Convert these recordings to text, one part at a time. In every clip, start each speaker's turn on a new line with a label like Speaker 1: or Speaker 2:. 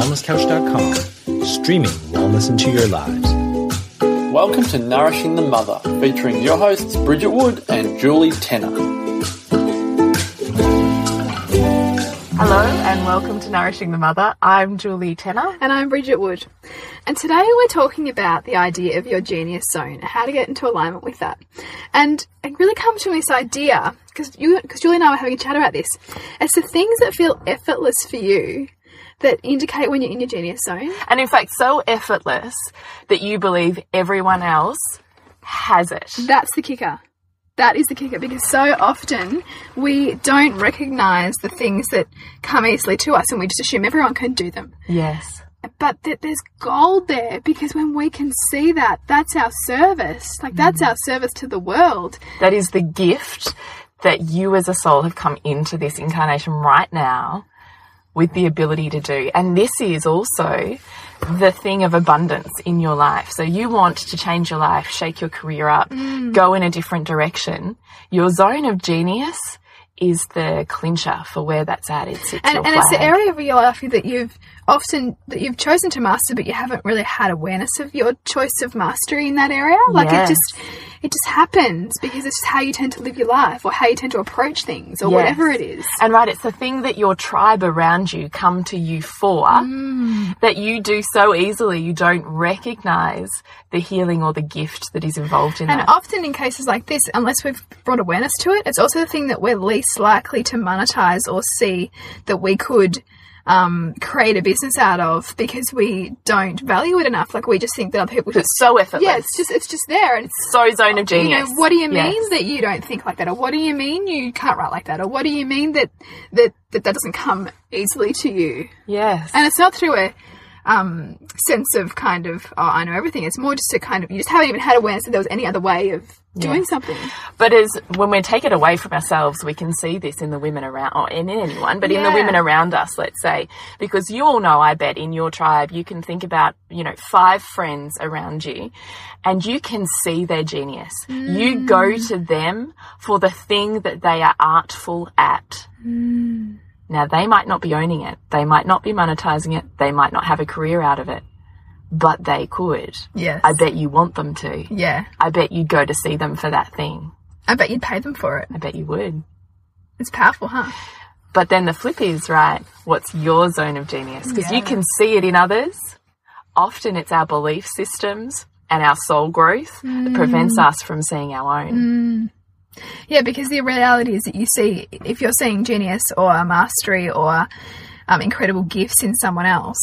Speaker 1: wellnesscouch.com, streaming wellness into your lives.
Speaker 2: Welcome to Nourishing the Mother, featuring your hosts Bridget Wood and Julie Tenner.
Speaker 3: Hello and welcome to Nourishing the Mother. I'm Julie Tenner.
Speaker 4: And I'm Bridget Wood. And today we're talking about the idea of your genius zone, how to get into alignment with that. And it really comes from this idea, because because Julie and I were having a chat about this. It's the things that feel effortless for you that indicate when you're in your genius zone.
Speaker 3: And in fact, so effortless that you believe everyone else has it.
Speaker 4: That's the kicker. That is the kicker because so often we don't recognize the things that come easily to us and we just assume everyone can do them.
Speaker 3: Yes.
Speaker 4: But th there's gold there because when we can see that, that's our service. Like, that's mm. our service to the world.
Speaker 3: That is the gift that you as a soul have come into this incarnation right now with the ability to do. And this is also the thing of abundance in your life. So you want to change your life, shake your career up, mm. go in a different direction. Your zone of genius is the clincher for where that's at. It sits
Speaker 4: And, and it's the area of your life that you've often that you've chosen to master, but you haven't really had awareness of your choice of mastery in that area. Like
Speaker 3: Yes.
Speaker 4: it just it just happens because it's just how you tend to live your life or how you tend to approach things or
Speaker 3: Yes.
Speaker 4: whatever it is.
Speaker 3: And right, it's the thing that your tribe around you come to you for
Speaker 4: Mm.
Speaker 3: that you do so easily you don't recognize the healing or the gift that is involved in
Speaker 4: And
Speaker 3: that.
Speaker 4: often in cases like this, unless we've brought awareness to it, it's also the thing that we're least likely to monetize or see that we could um, create a business out of because we don't value it enough. Like we just think that other people should.
Speaker 3: It's so effortless.
Speaker 4: Yeah, it's just it's just there, and it's
Speaker 3: so zone of
Speaker 4: you know what do you mean
Speaker 3: Yes.
Speaker 4: that you don't think like that, or what do you mean you can't write like that, or what do you mean that that that, that doesn't come easily to you?
Speaker 3: Yes.
Speaker 4: And it's not through a um, sense of kind of, oh, I know everything. It's more just a kind of, you just haven't even had awareness that there was any other way of doing something.
Speaker 3: But as when we take it away from ourselves, we can see this in the women around, or in anyone, but in the women around us, let's say, because you all know, I bet, in your tribe, you can think about, you know, five friends around you, and you can see their genius. You go to them for the thing that they are artful at. Now, they might not be owning it, they might not be monetizing it, they might not have a career out of it, but they could.
Speaker 4: Yes.
Speaker 3: I bet you want them to.
Speaker 4: Yeah.
Speaker 3: I bet you'd go to see them for that thing.
Speaker 4: I bet you'd pay them for it.
Speaker 3: I bet you would.
Speaker 4: It's powerful, huh?
Speaker 3: But then the flip is, right, what's your zone of genius? Because you can see it in others. Often it's our belief systems and our soul growth that prevents
Speaker 4: Mm.
Speaker 3: us from seeing our own.
Speaker 4: Yeah, because the reality is that you see, if you're seeing genius or mastery or um, incredible gifts in someone else,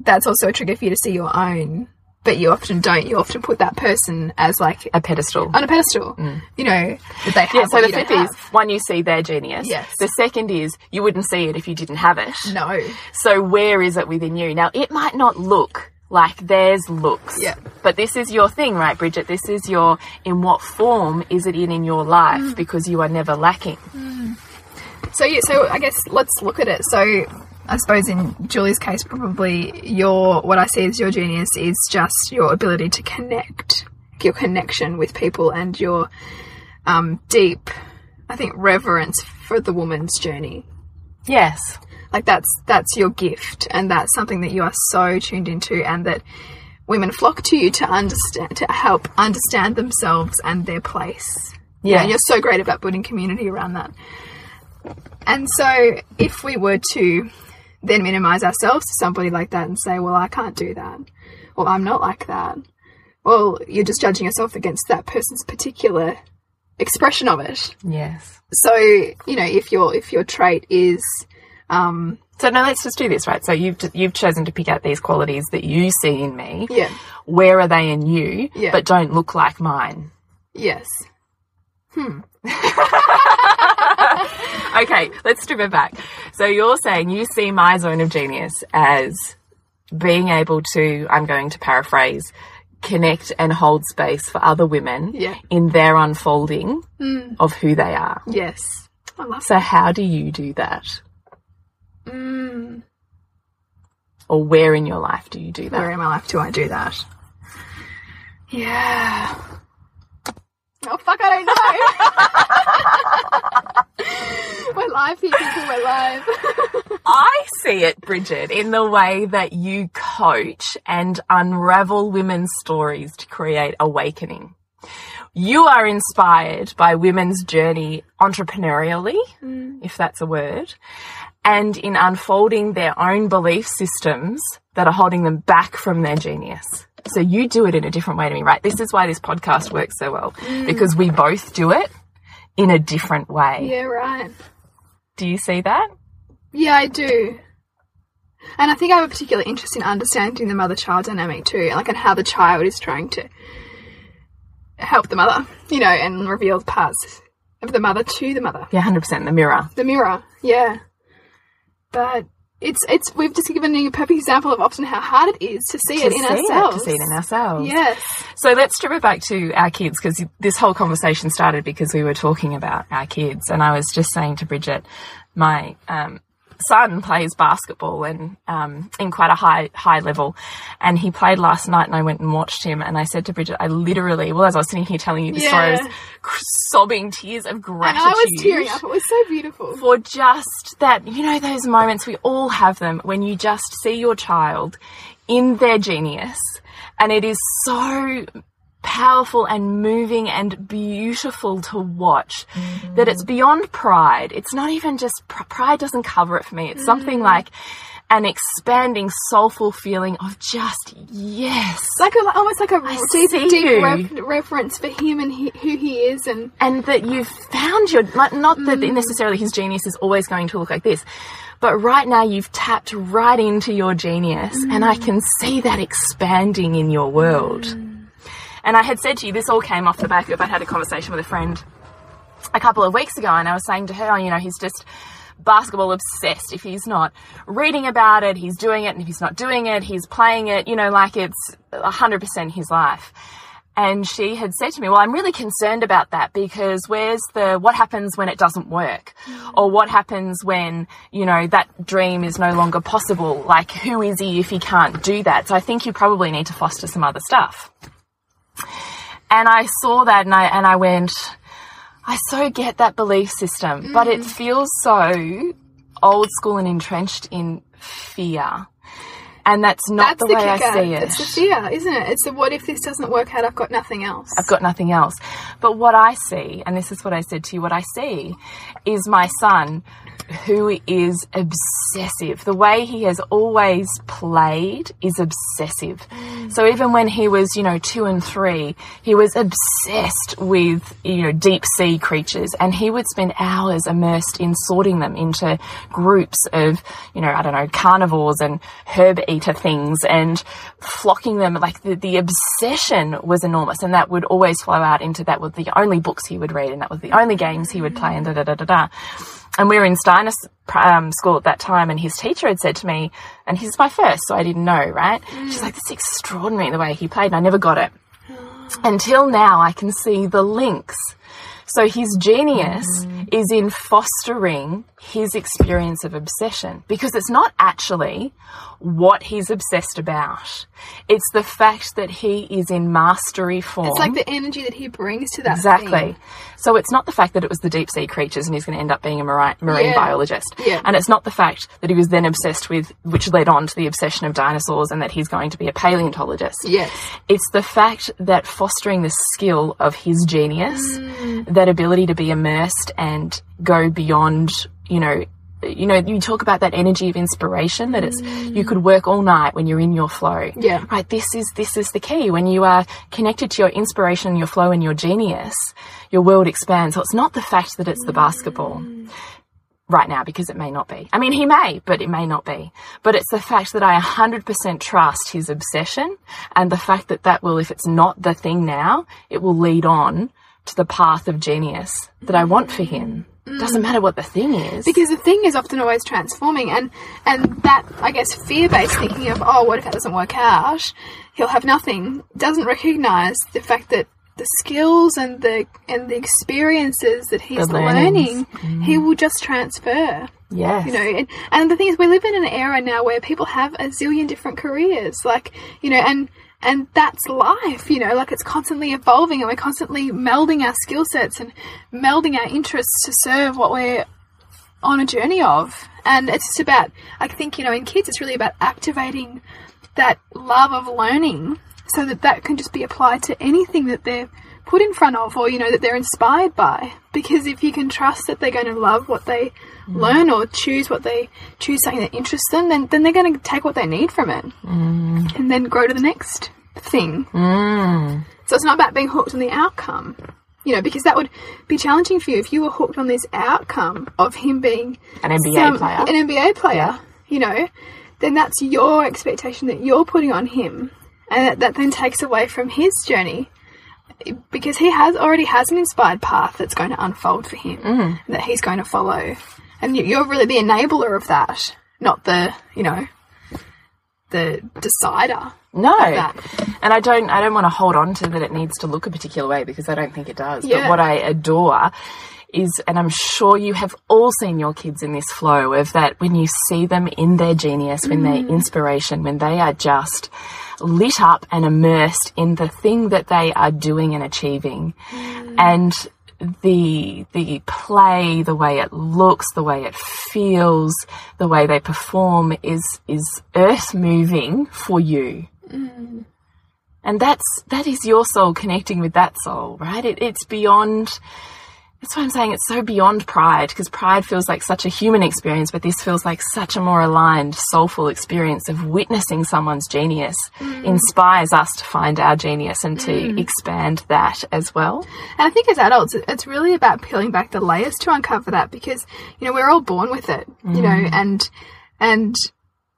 Speaker 4: that's also a trigger for you to see your own. But you often don't. You often put that person as like
Speaker 3: A pedestal.
Speaker 4: on a pedestal. You know that they have.
Speaker 3: yeah, so the flip is one, you see their genius.
Speaker 4: Yes.
Speaker 3: The second is you wouldn't see it if you didn't have it.
Speaker 4: no.
Speaker 3: So where is it within you? Now it might not look like theirs looks.
Speaker 4: Yeah.
Speaker 3: But this is your thing, right, Bridget? This is your in what form is it in in your life
Speaker 4: Mm.
Speaker 3: because you are never lacking.
Speaker 4: So yeah, so I guess let's look at it. So I suppose in Julie's case, probably your what I see as your genius is just your ability to connect, your connection with people, and your um, deep, I think, reverence for the woman's journey.
Speaker 3: Yes.
Speaker 4: Like that's that's your gift, and that's something that you are so tuned into, and that women flock to you to understand, to help understand themselves and their place.
Speaker 3: Yeah.
Speaker 4: and you're so great about building community around that. And so, if we were to then minimize ourselves to somebody like that and say, "Well, I can't do that," or "I'm not like that," well, you're just judging yourself against that person's particular expression of it.
Speaker 3: Yes.
Speaker 4: So, you know, if your if your trait is um,
Speaker 3: So now let's just do this, right? So you've you've chosen to pick out these qualities that you see in me.
Speaker 4: yeah,
Speaker 3: Where are they in you,
Speaker 4: Yeah.
Speaker 3: but don't look like mine?
Speaker 4: yes, Hmm.
Speaker 3: Okay, let's strip it back. So you're saying you see my zone of genius as being able to, I'm going to paraphrase, connect and hold space for other women
Speaker 4: Yeah.
Speaker 3: in their unfolding of who they are.
Speaker 4: yes. I love
Speaker 3: So how do you do that?
Speaker 4: Mm.
Speaker 3: Or where in your life do you do that?
Speaker 4: Where in my life do I do that? Yeah. Oh fuck! I don't know. we're live here, people. We're live.
Speaker 3: I see it, Bridget, in the way that you coach and unravel women's stories to create awakening. You are inspired by women's journey entrepreneurially, if that's a word, and in unfolding their own belief systems that are holding them back from their genius. So you do it in a different way to me, right? This is why this podcast works so well mm. because we both do it in a different way.
Speaker 4: Yeah, right.
Speaker 3: Do you see that?
Speaker 4: Yeah, I do. And I think I have a particular interest in understanding the mother child dynamic too, like and how the child is trying to help the mother, you know, and reveal parts of the mother to the mother.
Speaker 3: Yeah, 100% the mirror.
Speaker 4: The mirror, yeah. But it's it's we've just given you a perfect example of often how hard it is to see
Speaker 3: To
Speaker 4: it in
Speaker 3: see it,
Speaker 4: ourselves.
Speaker 3: to see it in ourselves.
Speaker 4: Yes.
Speaker 3: So let's strip it back to our kids because this whole conversation started because we were talking about our kids, and I was just saying to Bridget, my um, son plays basketball and um, in quite a high high level, and he played last night, and I went and watched him, and I said to Bridget, I literally, well, as I was sitting here telling you the story, I was sobbing tears of
Speaker 4: And
Speaker 3: gratitude
Speaker 4: I was tearing up. It was so beautiful.
Speaker 3: for just that, you know, those moments we all have them when you just see your child in their genius and it is so powerful and moving and beautiful to watch mm-hmm. that it's beyond pride. It's not even just pr- pride doesn't cover it for me. It's something mm-hmm. like an expanding soulful feeling of just yes.
Speaker 4: Like a, almost like a deep,
Speaker 3: see
Speaker 4: deep
Speaker 3: you.
Speaker 4: ref- reference for him and he, who he is, and
Speaker 3: and that you've found your like, not that mm. necessarily his genius is always going to look like this but right now you've tapped right into your genius and i mm. can see that expanding in your world mm. And i had said to you this all came off the back of I'd had a conversation with a friend a couple of weeks ago and i was saying to her oh, you know he's just basketball obsessed if he's not reading about it he's doing it and if he's not doing it he's playing it you know like it's 100% his life and she had said to me, Well, I'm really concerned about that because where's the what happens when it doesn't work? Mm. Or what happens when, you know, that dream is no longer possible? Like, who is he if he can't do that? So I think you probably need to foster some other stuff. And I saw that and I, and I went, I so get that belief system, but it mm. feels so old school and entrenched in fear. And that's not
Speaker 4: that's
Speaker 3: the
Speaker 4: the,
Speaker 3: way
Speaker 4: kicker.
Speaker 3: I see it.
Speaker 4: It's the fear, isn't it? It's the what if this doesn't work out? I've got nothing else.
Speaker 3: I've got nothing else. But what I see, and this is what I said to you, what I see is my son who is obsessive. The way he has always played is obsessive. Mm. So even when he was, you know, two and three, he was obsessed with, you know, deep sea creatures and he would spend hours immersed in sorting them into groups of, you know, I don't know, carnivores and herb eater things and flocking them. Like the, the obsession was enormous and that would always flow out into that were the only books he would read and that was the only games he would play and da da da da da. And we were in Steiner um, school at that time, and his teacher had said to me, and he's my first, so I didn't know, right? She's like, "This is extraordinary the way he played," and I never got it. Until now, I can see the links. So his genius is in fostering his experience of obsession because it's not actually what he's obsessed about. It's the fact that he is in mastery form.
Speaker 4: It's like the energy that he brings to that.
Speaker 3: Exactly.
Speaker 4: thing.
Speaker 3: So it's not the fact that it was the deep sea creatures and he's going to end up being a marine, marine
Speaker 4: Yeah.
Speaker 3: biologist.
Speaker 4: Yeah.
Speaker 3: And it's not the fact that he was then obsessed with, which led on to the obsession of dinosaurs and that he's going to be a paleontologist.
Speaker 4: Yes.
Speaker 3: It's the fact that fostering the skill of his genius,
Speaker 4: Mm.
Speaker 3: that ability to be immersed and go beyond, you know, you know, you talk about that energy of inspiration that it's you could work all night when you're in your flow.
Speaker 4: Yeah.
Speaker 3: Right. This is this is the key. When you are connected to your inspiration, your flow, and your genius, your world expands. So it's not the fact that it's the basketball right now because it may not be. I mean, he may, but it may not be. But it's the fact that I 100% trust his obsession and the fact that that will, if it's not the thing now, it will lead on to the path of genius that I want for him. Mm. Doesn't matter what the thing is.
Speaker 4: Because the thing is often always transforming, and and that I guess fear-based thinking of oh, what if that doesn't work out? He'll have nothing. Doesn't recognise the fact that the skills and the and the experiences that he's learning, mm. he will just transfer.
Speaker 3: yes.
Speaker 4: You know, and, and the thing is, we live in an era now where people have a zillion different careers, like you know, and and that's life. You know, like it's constantly evolving, and we're constantly melding our skill sets and melding our interests to serve what we're on a journey of. And it's just about, I think, you know, in kids, it's really about activating that love of learning so that that can just be applied to anything that they're put in front of or, you know, that they're inspired by. Because if you can trust that they're going to love what they mm. learn or choose what they choose something that interests them, then, then they're going to take what they need from it mm. and then grow to the next thing. Mm. So it's not about being hooked on the outcome. You know, because that would be challenging for you if you were hooked on this outcome of him being
Speaker 3: An NBA
Speaker 4: some-
Speaker 3: player.
Speaker 4: An NBA player, you know, then that's your expectation that you're putting on him. And that, that then takes away from his journey. Because he has already has an inspired path that's going to unfold for him
Speaker 3: Mm.
Speaker 4: that he's going to follow. And you- you're really the enabler of that, not the, you know, the decider.
Speaker 3: No,
Speaker 4: that.
Speaker 3: and I don't. I don't want to hold on to that. It needs to look a particular way because I don't think it does.
Speaker 4: Yeah.
Speaker 3: But what I adore is, and I'm sure you have all seen your kids in this flow of that when you see them in their genius, when they're mm. inspiration, when they are just lit up and immersed in the thing that they are doing and achieving, mm. and the the play, the way it looks, the way it feels, the way they perform is is earth moving for you. Mm. And that's that is your soul connecting with that soul, right? It, it's beyond. That's why I'm saying it's so beyond pride, because pride feels like such a human experience, but this feels like such a more aligned, soulful experience of witnessing someone's genius mm. inspires us to find our genius and to mm. expand that as well.
Speaker 4: And I think as adults, it's really about peeling back the layers to uncover that because you know we're all born with it, you know, mm. and and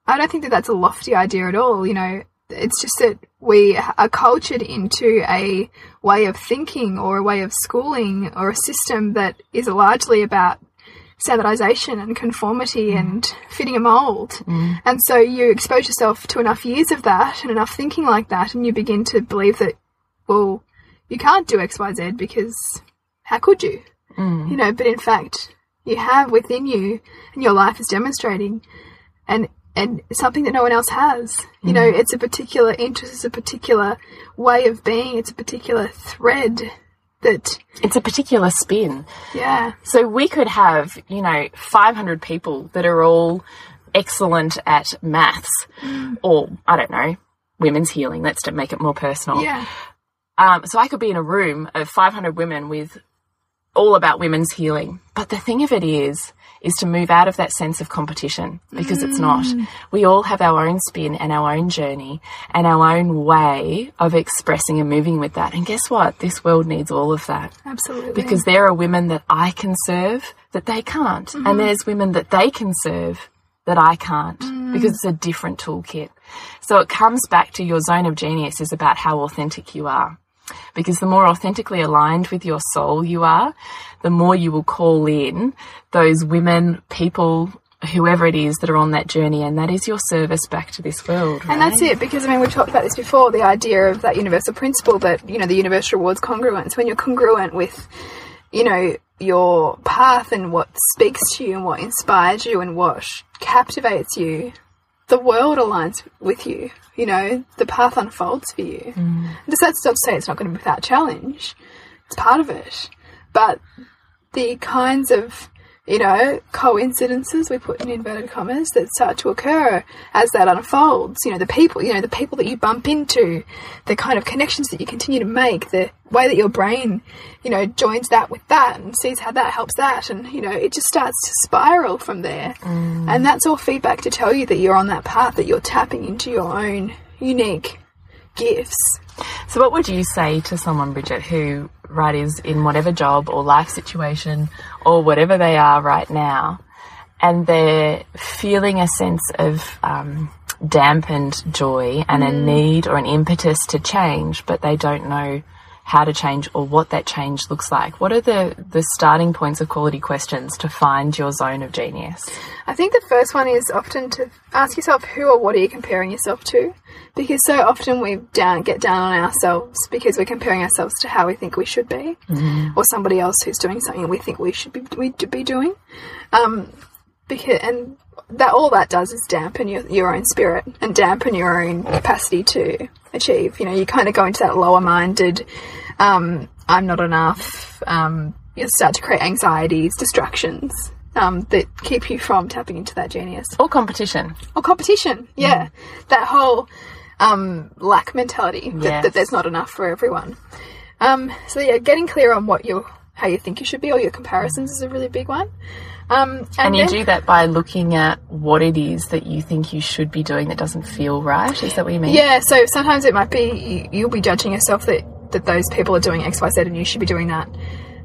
Speaker 4: I don't think that that's a lofty idea at all. You know, it's just that we are cultured into a way of thinking or a way of schooling or a system that is largely about standardization and conformity mm. and fitting a mold. Mm. And so you expose yourself to enough years of that and enough thinking like that, and you begin to believe that, well, you can't do XYZ because how could you? Mm. You know, but in fact, you have within you, and your life is demonstrating, and and something that no one else has. You know, it's a particular interest, it's a particular way of being, it's a particular thread that,
Speaker 3: It's a particular spin.
Speaker 4: yeah,
Speaker 3: So we could have, you know, 500 people that are all excellent at maths or, I don't know, women's healing. Let's make it more personal.
Speaker 4: yeah,
Speaker 3: Um, so I could be in a room of 500 women with all about women's healing. But the thing of it is, is to move out of that sense of competition because it's not. Mm. We all have our own spin and our own journey and our own way of expressing and moving with that. And guess what? This world needs all of that
Speaker 4: absolutely.
Speaker 3: because there are women that I can serve that they can't, and mm-hmm. there's women that they can serve that I can't mm. because it's a different toolkit. So it comes back to your zone of genius is about how authentic you are. Because the more authentically aligned with your soul you are, the more you will call in those women, people, whoever it is that are on that journey, and that is your service back to this world.
Speaker 4: And that's it, because I mean, we've talked about this before the idea of that universal principle that, you know, the universe rewards congruence. When you're congruent with, you know, your path and what speaks to you and what inspires you and what captivates you, the world aligns with you. You know, the path unfolds for you. Mm. Does that still say it's not going to be without challenge? It's part of it. But the kinds of you know coincidences we put in inverted commas that start to occur as that unfolds. You know the people you know the people that you bump into the kind of connections that you continue to make the way that your brain you know joins that with that and sees how that helps that. And you know it just starts to spiral from there. Mm. And that's all feedback to tell you that you're on that path that you're tapping into your own unique gifts.
Speaker 3: So, what would you say to someone, Bridget, who, right, is in whatever job or life situation or whatever they are right now, and they're feeling a sense of um, dampened joy and a need or an impetus to change, but they don't know how to change or what that change looks like? What are the, the starting points of quality questions to find your zone of genius?
Speaker 4: I think the first one is often to ask yourself who or what are you comparing yourself to? Because so often we down get down on ourselves because we're comparing ourselves to how we think we should be, or somebody else who's doing something we think we should be we be doing. Um, because and that all that does is dampen your your own spirit and dampen your own capacity to achieve. You know, you kind of go into that lower minded. Um, I'm not enough. Um, you start to create anxieties, distractions, um, that keep you from tapping into that genius
Speaker 3: Or competition.
Speaker 4: or competition. Yeah, that whole um, lack mentality that,
Speaker 3: Yes.
Speaker 4: that there's not enough for everyone. Um, so yeah, getting clear on what you how you think you should be or your comparisons is a really big one. Um, and
Speaker 3: And you do that by looking at what it is that you think you should be doing that doesn't feel right. Is that what you mean?
Speaker 4: Yeah, so sometimes it might be you, you'll be judging yourself that, that those people are doing X, Y, Z and you should be doing that.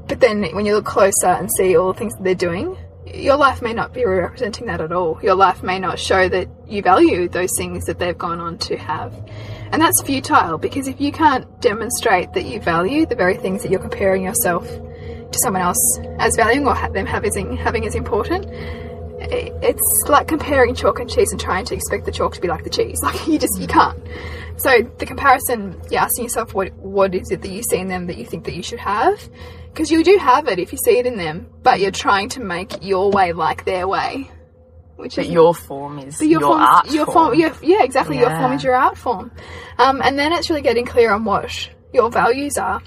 Speaker 4: But then when you look closer and see all the things that they're doing, your life may not be representing that at all. Your life may not show that you value those things that they've gone on to have. And that's futile because if you can't demonstrate that you value the very things that you're comparing yourself to someone else as valuing or ha- them having, having as important, it's like comparing chalk and cheese and trying to expect the chalk to be like the cheese. Like you just you can't. So the comparison, you're asking yourself what what is it that you see in them that you think that you should have, because you do have it if you see it in them, but you're trying to make your way like their way, which
Speaker 3: But
Speaker 4: is
Speaker 3: your form is your,
Speaker 4: form,
Speaker 3: art
Speaker 4: your
Speaker 3: form.
Speaker 4: Your, yeah, exactly. Your form is your art form. Um, and then it's really getting clear on what your values are.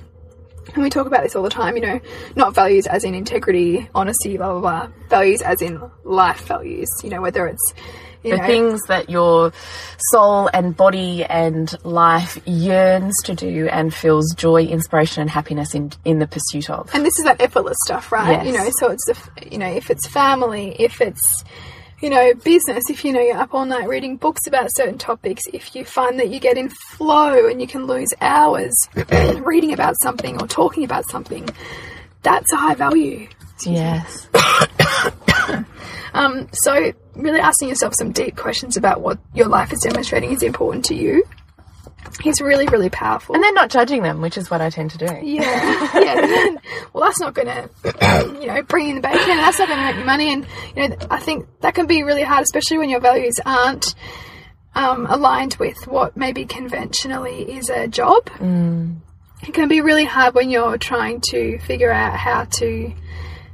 Speaker 4: And we talk about this all the time, you know, not values as in integrity, honesty, blah, blah, blah. Values as in life values, you know, whether it's, you
Speaker 3: the
Speaker 4: know,
Speaker 3: things that your soul and body and life yearns to do and feels joy, inspiration, and happiness in in the pursuit of.
Speaker 4: and this is that effortless stuff, right?
Speaker 3: Yes.
Speaker 4: You know, so it's the, you know, if it's family, if it's, you know, business, if you know you're up all night reading books about certain topics, if you find that you get in flow and you can lose hours reading about something or talking about something, that's a high value.
Speaker 3: Yes.
Speaker 4: Um, so really asking yourself some deep questions about what your life is demonstrating is important to you is really, really powerful.
Speaker 3: And then not judging them, which is what I tend to do.
Speaker 4: Yeah, yeah. well, that's not going to, you know, bring in the bacon. And that's not going to make you money. And you know, I think that can be really hard, especially when your values aren't um, aligned with what maybe conventionally is a job. It can be really hard when you're trying to figure out how to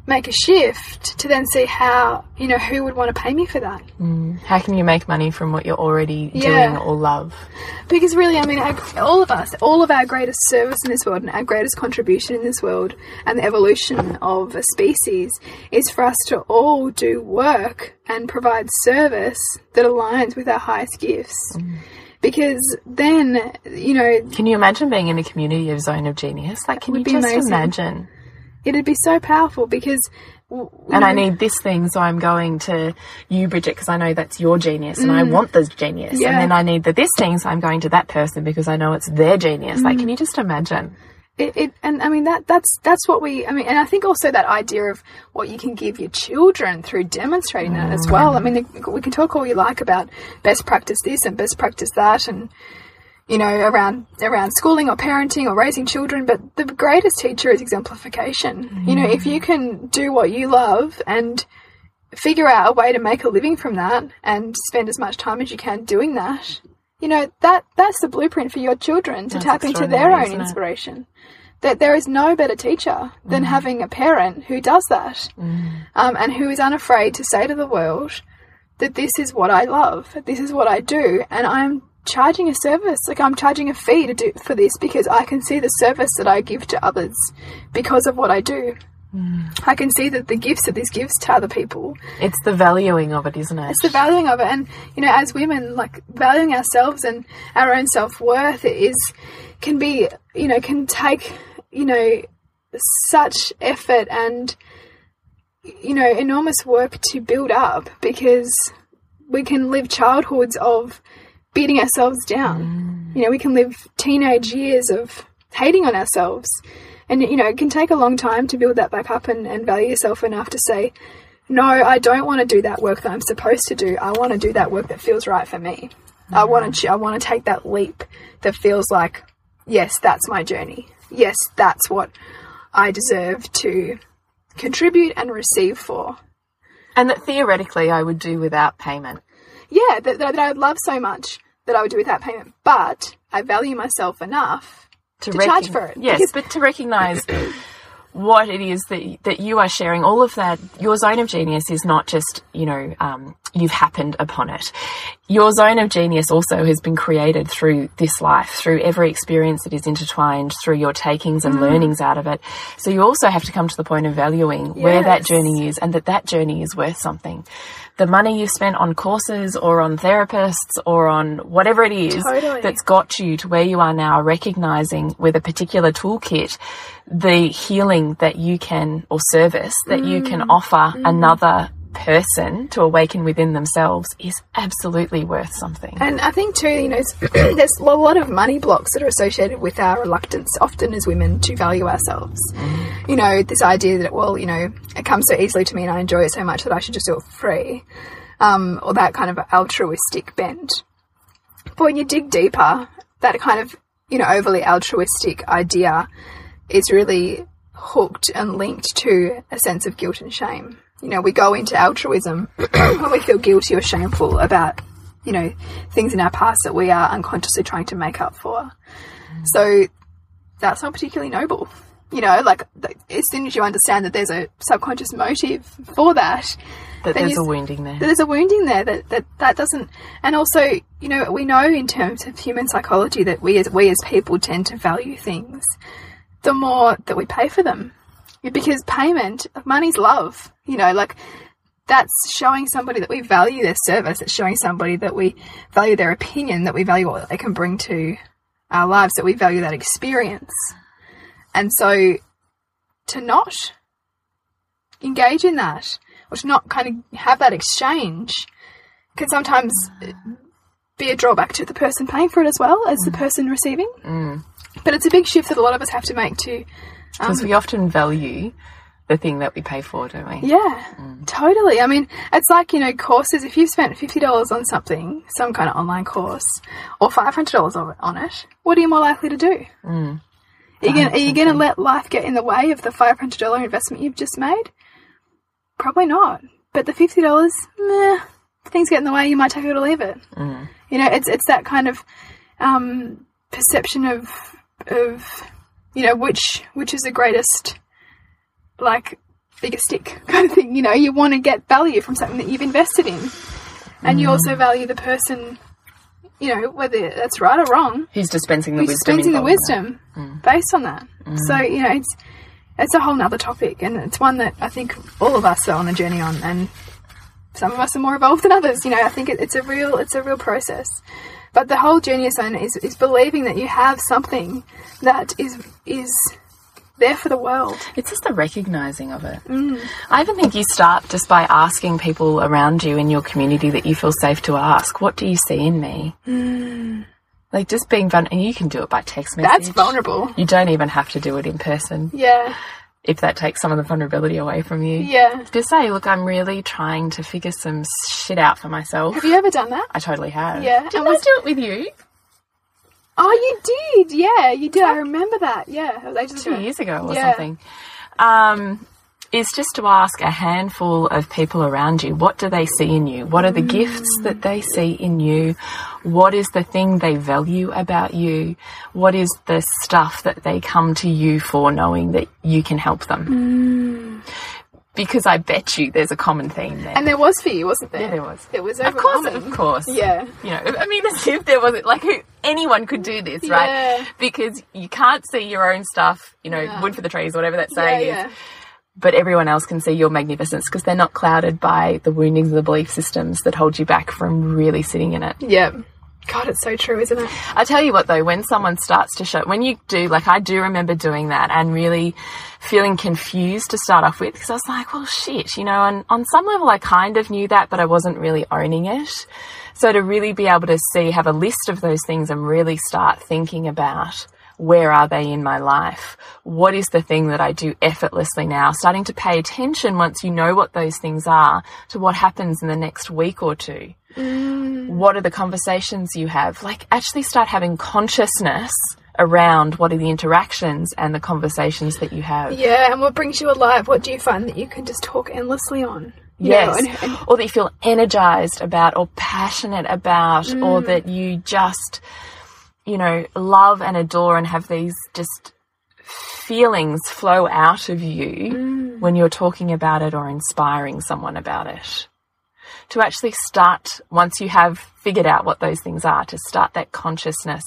Speaker 4: make a shift to then see how, you know, who would want to pay me for that. Mm.
Speaker 3: How can you make money from what you're already
Speaker 4: Yeah.
Speaker 3: doing or love?
Speaker 4: Because really, I mean, all of us, all of our greatest service in this world and our greatest contribution in this world and the evolution of a species is for us to all do work and provide service that aligns with our highest gifts. Mm. Because then, you know,
Speaker 3: Can you imagine being in a community of Zone of Genius? Like, can you just
Speaker 4: amazing.
Speaker 3: imagine?
Speaker 4: It'd be so powerful because.
Speaker 3: And I need this thing, so I'm going to you, Bridget, because I know that's your genius, and I want the genius.
Speaker 4: Mm. Yeah.
Speaker 3: And then I need the this thing, so I'm going to that person because I know it's their genius. Like,
Speaker 4: Mm.
Speaker 3: can you just imagine?
Speaker 4: it, it and I mean that that's that's what we I mean and I think also that idea of what you can give your children through demonstrating that as well. I mean we can talk all you like about best practice this and best practice that and you know around around schooling or parenting or raising children but the greatest teacher is exemplification. You know if you can do what you love and figure out a way to make a living from that and spend as much time as you can doing that you know that that's the blueprint for your children to
Speaker 3: That's
Speaker 4: tap into their own inspiration that there is no better teacher than
Speaker 3: Mm.
Speaker 4: having a parent who does that um, and who is unafraid to say to the world that this is what I love, this is what I do, and I'm charging a service, like I'm charging a fee to do for this because I can see the service that I give to others because of what I do. Hmm. I can see that the gifts that this gives to other people
Speaker 3: It's the valuing of it, isn't it?
Speaker 4: it's the valuing of it and you know as women like valuing ourselves and our own self-worth is can be you know can take you know such effort and you know enormous work to build up because we can live childhoods of beating ourselves down mm. you know we can live teenage years of hating on ourselves and you know it can take a long time to build that back up and, and value yourself enough to say no, I don't want to do that work that I'm supposed to do. I want to do that work that feels right for me. I mm. want to. I want to take that leap that feels like, yes, that's my journey. Yes, that's what I deserve to contribute and receive for.
Speaker 3: and that theoretically I would do without payment.
Speaker 4: Yeah, that, that I would love so much that I would do without payment, but I value myself enough
Speaker 3: To,
Speaker 4: To charge for it,
Speaker 3: Yes, but to recognise what it is that that you are sharing. All of that, your zone of genius is not just you know um, you've happened upon it. Your zone of genius also has been created through this life, through every experience that is intertwined, through your takings and learnings out of it. So you also have to come to the point of valuing where that journey is, and that that journey is worth something. The money you've spent on courses or on therapists or on whatever it is
Speaker 4: Totally.
Speaker 3: that's got you to where you are now, recognizing with a particular toolkit the healing that you can or service that you can mm. offer mm-hmm. another person to awaken within themselves is absolutely worth something.
Speaker 4: And I think too, you know, there's a lot of money blocks that are associated with our reluctance, often as women, to value ourselves. You know, this idea that well, you know, it comes so easily to me and I enjoy it so much that I should just do it for free, um, or that kind of altruistic bent. But when you dig deeper, that kind of you know overly altruistic idea is really hooked and linked to a sense of guilt and shame. You know, we go into altruism when we feel guilty or shameful about, you know, things in our past that we are unconsciously trying to make up for. So that's not particularly noble. You know, like as soon as you understand that there's a subconscious motive for that,
Speaker 3: That there's
Speaker 4: you
Speaker 3: a wounding there.
Speaker 4: there's a wounding there that, that that doesn't and also you know we know in terms of human psychology that we as we as people tend to value things the more that we pay for them because payment of money's love you know like that's showing somebody that we value their service. It's showing somebody that we value their opinion that we value what they can bring to our lives that we value that experience. And so to not engage in that or to not kind of have that exchange can sometimes be a drawback to the person paying for it as well as the mm. person receiving. Mm. But it's a big shift that a lot of us have to make to, Um,
Speaker 3: because we often value the thing that we pay for, don't we?
Speaker 4: yeah, totally. I mean, it's like, you know, courses, if you've spent $50 on something, some kind of online course, or $500 on- on it, what are you more likely to do? Mm. Are you gonna, are you going to let life get in the way of the $500 investment you've just made? Probably not. But the $50, meh, things get in the way, you might take it or leave it. Mm. You know, it's it's that kind of um, perception of of you know which which is the greatest like bigger stick kind of thing. You know, you want to get value from something that you've invested in, and you mm. also value the person. You know, whether that's right or wrong,
Speaker 3: Who's dispensing the
Speaker 4: who's
Speaker 3: wisdom?
Speaker 4: dispensing the
Speaker 3: involved in that?
Speaker 4: wisdom mm. based on that. Mm. So you know, it's it's a whole nother topic, and it's one that I think all of us are on a journey on, and some of us are more evolved than others. You know, I think it, it's a real it's a real process. But the whole journey zone is is believing that you have something that is is there for the world.
Speaker 3: It's just the recognizing of it. Mm. I even think you start just by asking people around you in your community that you feel safe to ask, what do you see in me? Mm. Like just being vulnerable, and you can do it by text message.
Speaker 4: That's vulnerable.
Speaker 3: You don't even have to do it in person
Speaker 4: Yeah,
Speaker 3: if that takes some of the vulnerability away from you.
Speaker 4: yeah.
Speaker 3: Just say, look, I'm really trying to figure some shit out for myself.
Speaker 4: Have you ever done that?
Speaker 3: I totally have.
Speaker 4: Yeah,
Speaker 3: Did
Speaker 4: and
Speaker 3: I
Speaker 4: was-
Speaker 3: do it with you
Speaker 4: Oh, you did. Yeah, you did. I remember that. Yeah, was
Speaker 3: two years ago or
Speaker 4: Yeah.
Speaker 3: something? Um, is just to ask a handful of people around you what do they see in you? What are the gifts that they see in you? What is the thing they value about you? What is the stuff that they come to you for knowing that you can help them? Because I bet you there's a common theme there.
Speaker 4: And there was for you, wasn't there?
Speaker 3: Yeah, there was.
Speaker 4: It was
Speaker 3: of course, of course.
Speaker 4: Yeah.
Speaker 3: You know, I mean, as if there wasn't like who anyone could do this, right?
Speaker 4: Yeah.
Speaker 3: Because you can't see your own stuff. You know,
Speaker 4: Yeah.
Speaker 3: wood for the trees, whatever that saying
Speaker 4: yeah.
Speaker 3: is. But everyone else can see your magnificence because they're not clouded by the woundings of the belief systems that hold you back from really sitting in it.
Speaker 4: Yeah. God, it's so true, isn't it?
Speaker 3: I tell you what though, when someone starts to show, when you do, like I do remember doing that and really feeling confused to start off with because I was like, well, shit, you know, and on some level I kind of knew that, but I wasn't really owning it. So to really be able to see, have a list of those things and really start thinking about where are they in my life? What is the thing that I do effortlessly now? Starting to pay attention once you know what those things are to what happens in the next week or two what are the conversations you have? Like, actually start having consciousness around what are the interactions and the conversations that you have.
Speaker 4: Yeah, and what brings you alive? What do you find that you can just talk endlessly on? You know,
Speaker 3: Yes.
Speaker 4: and- and-
Speaker 3: or that you feel energized about or passionate about, or
Speaker 4: Mm.
Speaker 3: that you just, you know, love and adore and have these just feelings flow out of you mm. when you're talking about it or inspiring someone about it. To actually start, once you have figured out what those things are, to start that consciousness.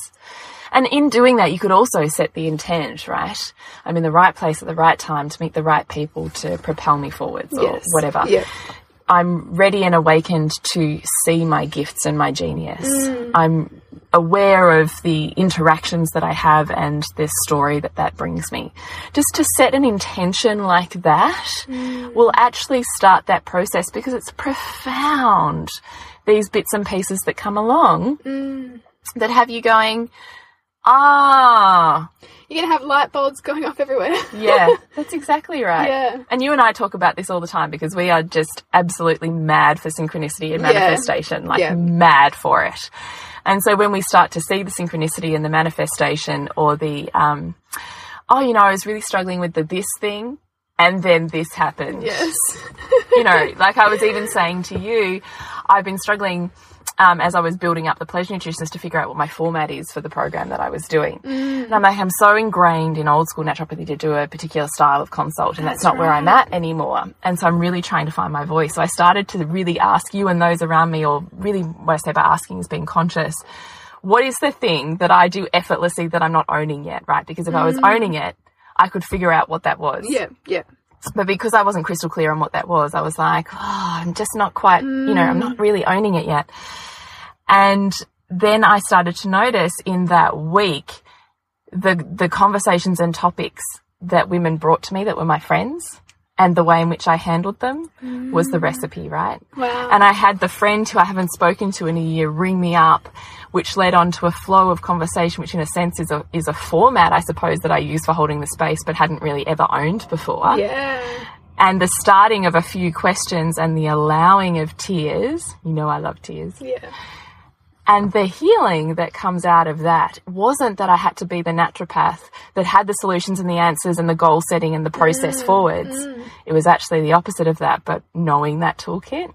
Speaker 3: And in doing that, you could also set the intent, right? I'm in the right place at the right time to meet the right people to propel me forwards or whatever.
Speaker 4: Yeah.
Speaker 3: I'm ready and awakened to see my gifts and my genius. Mm. I'm aware of the interactions that I have and the story that that brings me. Just to set an intention like that will actually start that process because it's profound. These bits and pieces that come along that have you going, ah,
Speaker 4: You're gonna have light bulbs going off everywhere.
Speaker 3: yeah, that's exactly right.
Speaker 4: Yeah.
Speaker 3: And you and I talk about this all the time because we are just absolutely mad for synchronicity and
Speaker 4: Yeah.
Speaker 3: manifestation, like
Speaker 4: Yeah.
Speaker 3: mad for it. And so when we start to see the synchronicity and the manifestation or the, um, oh, you know, I was really struggling with the this thing and then this happened.
Speaker 4: yes.
Speaker 3: You know, like I was even saying to you, I've been struggling um, as I was building up the pleasure nutritionist to figure out what my format is for the program that I was doing. And I'm like, I'm so ingrained in old school naturopathy to do a particular style of consult, and that's, not where I'm at anymore. And so I'm really trying to find my voice. So I started to really ask you and those around me, or really what I say by asking is being conscious. What is the thing that I do effortlessly that I'm not owning yet, right? Because if I was owning it, I could figure out what that was.
Speaker 4: Yeah. Yeah.
Speaker 3: But because I wasn't crystal clear on what that was, I was like, oh, I'm just not quite, you know, I'm not mm. really owning it yet. And then I started to notice in that week the the conversations and topics that women brought to me that were my friends and the way in which I handled them was the mm. recipe, right?
Speaker 4: Wow.
Speaker 3: And I had the friend who I haven't spoken to in a year ring me up, which led on to a flow of conversation, which in a sense is a is a format, I suppose, that I use for holding the space, but hadn't really ever owned before.
Speaker 4: Yeah.
Speaker 3: And the starting of a few questions and the allowing of tears. You know, I love tears.
Speaker 4: Yeah.
Speaker 3: And the healing that comes out of that wasn't that I had to be the naturopath that had the solutions and the answers and the goal setting and the process mm, forwards. Mm. It was actually the opposite of that, but knowing that toolkit.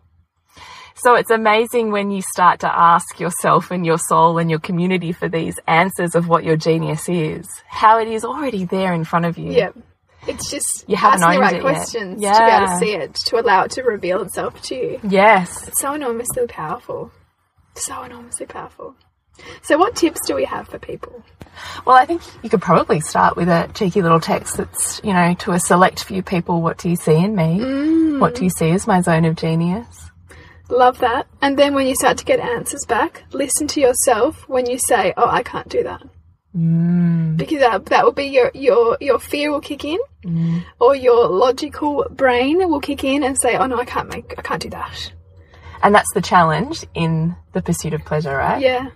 Speaker 3: So it's amazing when you start to ask yourself and your soul and your community for these answers of what your genius is, how it is already there in front of you.
Speaker 4: Yeah. It's just
Speaker 3: You haven't
Speaker 4: asking the right
Speaker 3: yet.
Speaker 4: questions to be able to see it, to allow it to reveal itself to you.
Speaker 3: Yes.
Speaker 4: It's so enormously powerful. So enormously powerful. So, what tips do we have for people?
Speaker 3: Well, I think you could probably start with a cheeky little text that's, you know, to a select few people, what do you see in me? Mm. What do you see as my zone of genius?
Speaker 4: Love that. And then when you start to get answers back, listen to yourself when you say, "Oh, I can't do that," mm. because that that will be your your your fear will kick in, mm. or your logical brain will kick in and say, "Oh no, I can't make, I can't do that."
Speaker 3: And that's the challenge in the pursuit of pleasure, right?
Speaker 4: Yeah.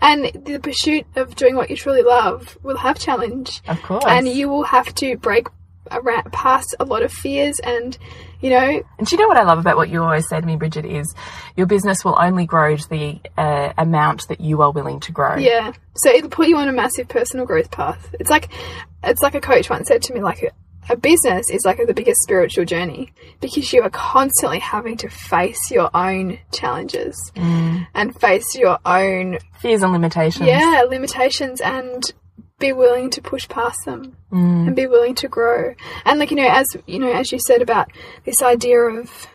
Speaker 4: And the pursuit of doing what you truly love will have challenge.
Speaker 3: Of course.
Speaker 4: And you will have to break around, past a lot of fears and, you know,
Speaker 3: And do you know what I love about what you always say to me, Bridget, is your business will only grow to the uh, amount that you are willing to grow.
Speaker 4: yeah. So it'll put you on a massive personal growth path. It's like, it's like a coach once said to me, like, a business is like the biggest spiritual journey because you are constantly having to face your own challenges mm. and face your own
Speaker 3: Fears and limitations.
Speaker 4: yeah limitations and be willing to push past them mm. and be willing to grow. And like you know as you know as you said about this idea of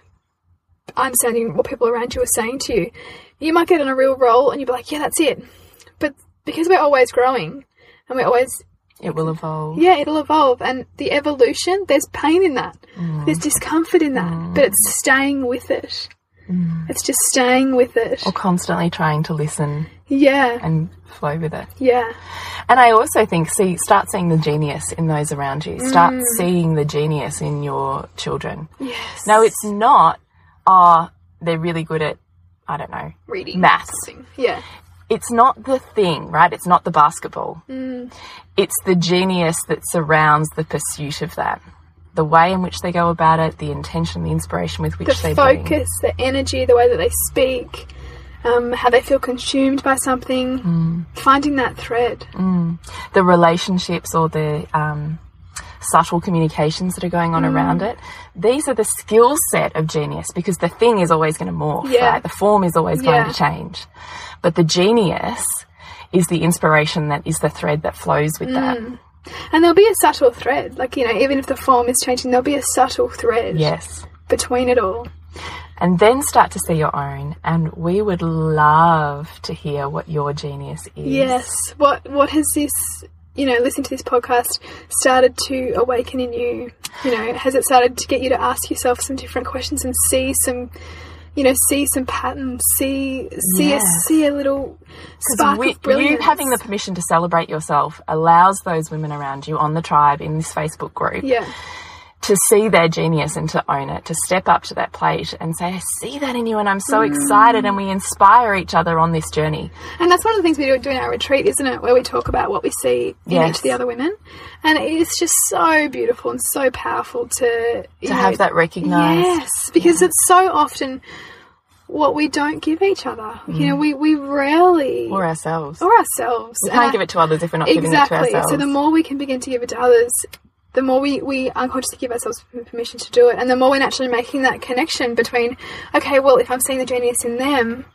Speaker 4: understanding what people around you are saying to you you might get on a real roll and you'll be like yeah that's it. But because we're always growing and we're always
Speaker 3: It will evolve.
Speaker 4: yeah it'll evolve and the evolution there's pain in that mm. there's discomfort in that mm. but it's staying with it mm. it's just staying with it
Speaker 3: Or constantly trying to listen
Speaker 4: yeah
Speaker 3: and flow with it.
Speaker 4: yeah
Speaker 3: And I also think, see, start seeing the genius in those around you. Start seeing the genius in your children.
Speaker 4: yes
Speaker 3: No, it's not, oh, they're really good at, I don't know,
Speaker 4: reading
Speaker 3: Maths.
Speaker 4: something. Yeah.
Speaker 3: It's not the thing, right? It's not the basketball. It's the genius that surrounds the pursuit of that. The way in which they go about it, the intention, the inspiration with which
Speaker 4: The
Speaker 3: they bring.
Speaker 4: focus, the energy, the way that they speak, um, how they feel consumed by something, finding that thread.
Speaker 3: the relationships or the um, subtle communications that are going on around it. These are the skill set of genius because the thing is always going to morph,
Speaker 4: Yeah.
Speaker 3: right? The form is always
Speaker 4: Yeah.
Speaker 3: going to change. But the genius is the inspiration that is the thread that flows with that. Mm.
Speaker 4: And there'll be a subtle thread. Like, you know, even if the form is changing, there'll be a subtle thread
Speaker 3: Yes.
Speaker 4: between it all.
Speaker 3: And then start to see your own. And we would love to hear what your genius is.
Speaker 4: Yes. What what has this you know, listening to this podcast started to awaken in you? You know, has it started to get you to ask yourself some different questions and see some you know, see some patterns, see see
Speaker 3: Yes.
Speaker 4: a see a little spark
Speaker 3: We,
Speaker 4: of brilliance.
Speaker 3: you having the permission to celebrate yourself allows those women around you on the tribe in this Facebook group
Speaker 4: yeah.
Speaker 3: To see their genius and to own it, to step up to that plate and say, I see that in you and I'm so
Speaker 4: Mm.
Speaker 3: excited and we inspire each other on this journey.
Speaker 4: And that's one of the things we do, do in our retreat, isn't it? Where we talk about what we see in
Speaker 3: Yes.
Speaker 4: each of the other women. And it's just so beautiful and so powerful to,
Speaker 3: To
Speaker 4: know,
Speaker 3: have that recognised.
Speaker 4: Yes, because it's so often what we don't give each other. You know, we, we rarely.
Speaker 3: Or ourselves.
Speaker 4: or ourselves.
Speaker 3: we can't
Speaker 4: I-
Speaker 3: give it to others if we're not giving it to
Speaker 4: Exactly.
Speaker 3: ourselves.
Speaker 4: So the more we can begin to give it to others, the more we, we unconsciously give ourselves permission to do it. And the more we're naturally making that connection between, okay, well, if I'm seeing the genius in them,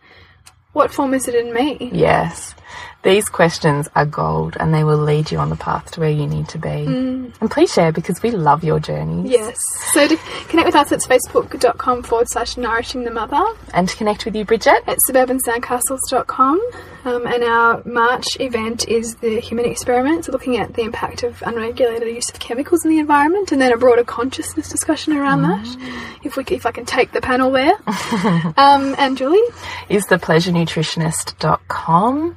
Speaker 4: what form is it in me?
Speaker 3: Yes. These questions are gold and they will lead you on the path to where you need to be. And please share because we love your journeys.
Speaker 4: Yes. So to connect with us, it's facebook.com forward slash nourishing the mother.
Speaker 3: And to connect with you, Bridget,
Speaker 4: at suburbansandcastles.com. Um, and our March event is the human experiment, so looking at the impact of unregulated use of chemicals in the environment, and then a broader consciousness discussion around that. If we, if I can take the panel there, um, and Julie,
Speaker 3: is thepleasurenutritionist.com.